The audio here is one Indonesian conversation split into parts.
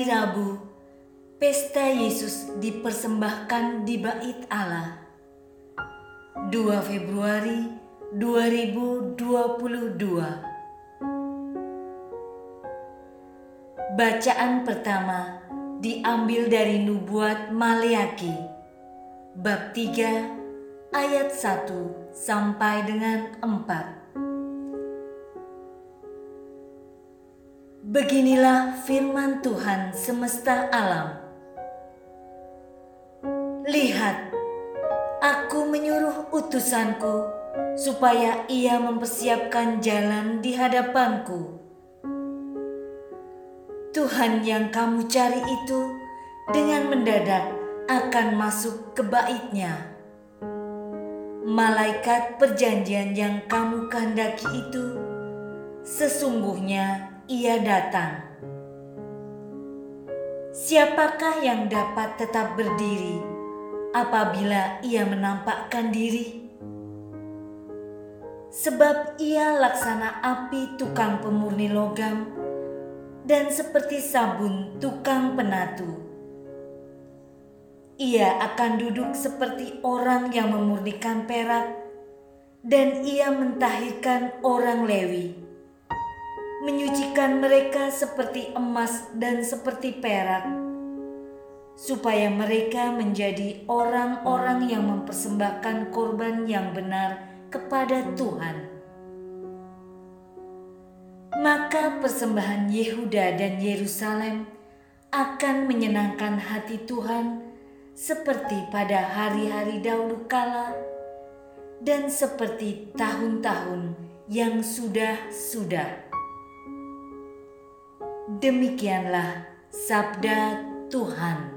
hari Rabu, pesta Yesus dipersembahkan di Bait Allah. 2 Februari 2022 Bacaan pertama diambil dari Nubuat Maleaki bab 3 ayat 1 sampai dengan 4 Beginilah firman Tuhan semesta alam. Lihat, aku menyuruh utusanku supaya ia mempersiapkan jalan di hadapanku. Tuhan yang kamu cari itu dengan mendadak akan masuk ke baitnya. Malaikat perjanjian yang kamu kehendaki itu sesungguhnya ia datang. Siapakah yang dapat tetap berdiri apabila ia menampakkan diri? Sebab ia laksana api tukang pemurni logam dan seperti sabun tukang penatu. Ia akan duduk seperti orang yang memurnikan perak dan ia mentahirkan orang Lewi menyucikan mereka seperti emas dan seperti perak, supaya mereka menjadi orang-orang yang mempersembahkan korban yang benar kepada Tuhan. Maka persembahan Yehuda dan Yerusalem akan menyenangkan hati Tuhan seperti pada hari-hari dahulu kala dan seperti tahun-tahun yang sudah-sudah. Demikianlah sabda Tuhan.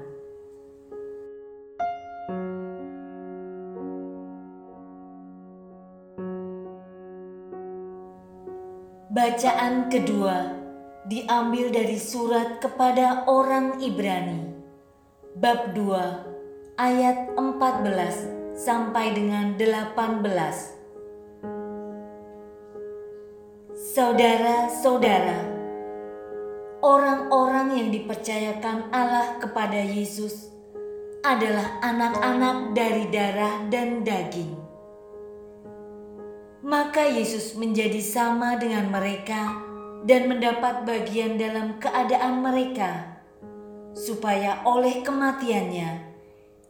Bacaan kedua diambil dari surat kepada orang Ibrani bab 2 ayat 14 sampai dengan 18. Saudara-saudara, orang-orang yang dipercayakan Allah kepada Yesus adalah anak-anak dari darah dan daging. Maka Yesus menjadi sama dengan mereka dan mendapat bagian dalam keadaan mereka, supaya oleh kematiannya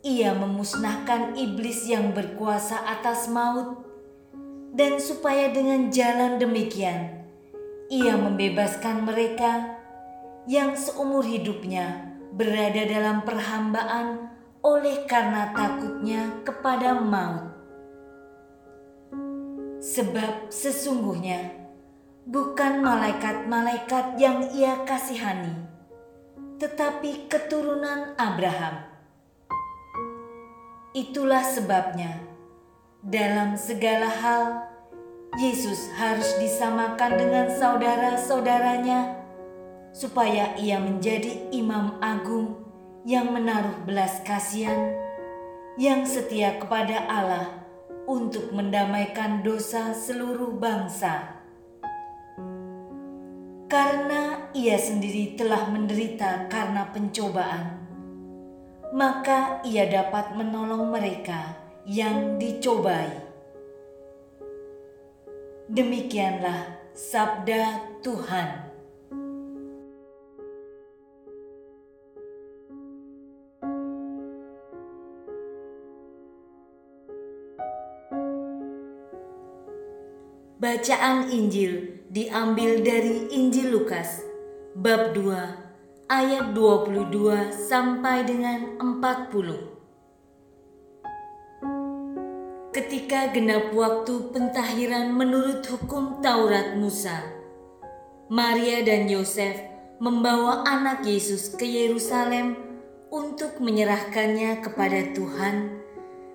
ia memusnahkan iblis yang berkuasa atas maut, dan supaya dengan jalan demikian ia membebaskan mereka yang seumur hidupnya berada dalam perhambaan oleh karena takutnya kepada maut. Sebab sesungguhnya bukan malaikat-malaikat yang ia kasihani, tetapi keturunan Abraham. Itulah sebabnya dalam segala hal Yesus harus disamakan dengan saudara-saudaranya supaya ia menjadi imam agung yang menaruh belas kasihan, yang setia kepada Allah untuk mendamaikan dosa seluruh bangsa. Karena ia sendiri telah menderita karena pencobaan, maka ia dapat menolong mereka yang dicobai. Demikianlah sabda Tuhan. Bacaan Injil diambil dari Injil Lukas bab 2 ayat 22 sampai dengan 40. Ketika genap waktu pentahiran menurut hukum Taurat Musa, Maria dan Yosef membawa anak Yesus ke Yerusalem untuk menyerahkannya kepada Tuhan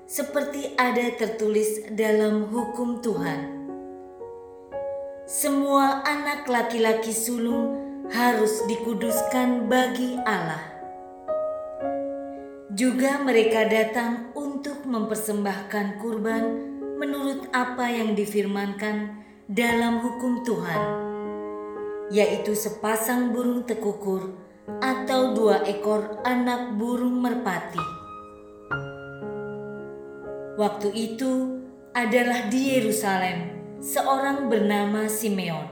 seperti ada tertulis dalam hukum Tuhan semua anak laki-laki sulung harus dikuduskan bagi Allah. Juga mereka datang untuk mempersembahkan kurban menurut apa yang difirmankan dalam hukum Tuhan, yaitu sepasang burung tekukur atau dua ekor anak burung merpati. Waktu itu adalah di Yerusalem seorang bernama Simeon.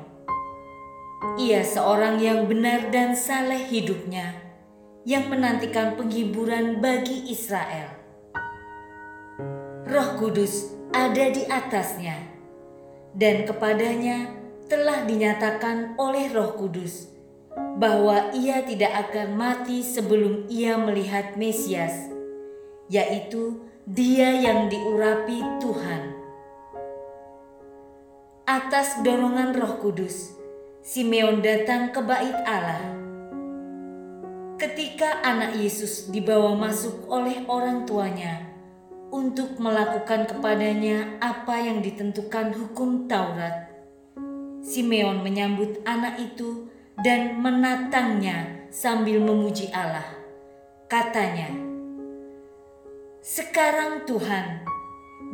Ia seorang yang benar dan saleh hidupnya, yang menantikan penghiburan bagi Israel. Roh Kudus ada di atasnya, dan kepadanya telah dinyatakan oleh Roh Kudus bahwa ia tidak akan mati sebelum ia melihat Mesias, yaitu Dia yang diurapi Tuhan atas dorongan Roh Kudus, Simeon datang ke bait Allah. Ketika anak Yesus dibawa masuk oleh orang tuanya untuk melakukan kepadanya apa yang ditentukan hukum Taurat, Simeon menyambut anak itu dan menatangnya sambil memuji Allah. Katanya, "Sekarang Tuhan,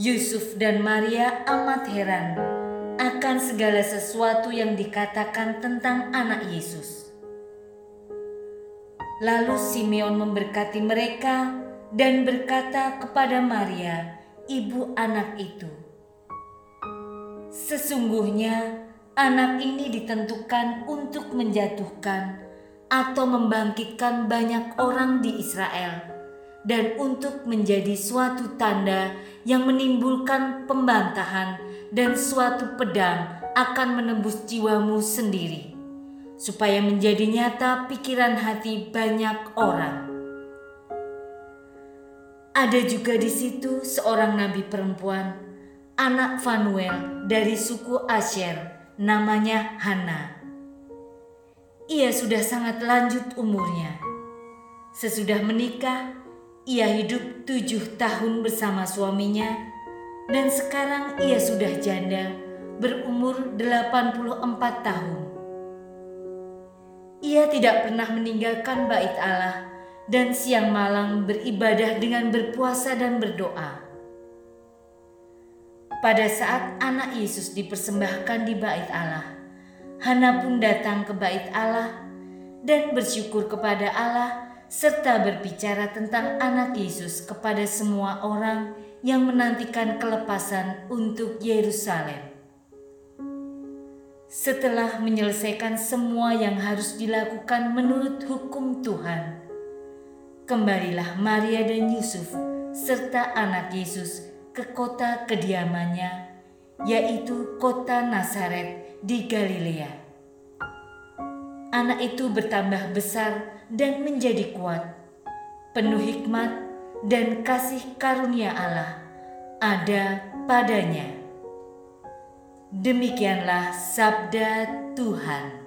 Yusuf dan Maria amat heran akan segala sesuatu yang dikatakan tentang anak Yesus. Lalu Simeon memberkati mereka dan berkata kepada Maria, ibu anak itu, "Sesungguhnya anak ini ditentukan untuk menjatuhkan atau membangkitkan banyak orang di Israel." Dan untuk menjadi suatu tanda yang menimbulkan pembantahan dan suatu pedang akan menembus jiwamu sendiri, supaya menjadi nyata pikiran hati banyak orang. Ada juga di situ seorang nabi perempuan, anak Fanuel dari suku Asher, namanya Hana. Ia sudah sangat lanjut umurnya. Sesudah menikah, ia hidup tujuh tahun bersama suaminya dan sekarang ia sudah janda berumur 84 tahun. Ia tidak pernah meninggalkan bait Allah dan siang malam beribadah dengan berpuasa dan berdoa. Pada saat anak Yesus dipersembahkan di bait Allah, Hana pun datang ke bait Allah dan bersyukur kepada Allah serta berbicara tentang anak Yesus kepada semua orang yang menantikan kelepasan untuk Yerusalem. Setelah menyelesaikan semua yang harus dilakukan menurut hukum Tuhan, kembalilah Maria dan Yusuf serta anak Yesus ke kota kediamannya, yaitu kota Nazaret di Galilea. Anak itu bertambah besar dan menjadi kuat, penuh hikmat dan kasih karunia Allah ada padanya. Demikianlah sabda Tuhan.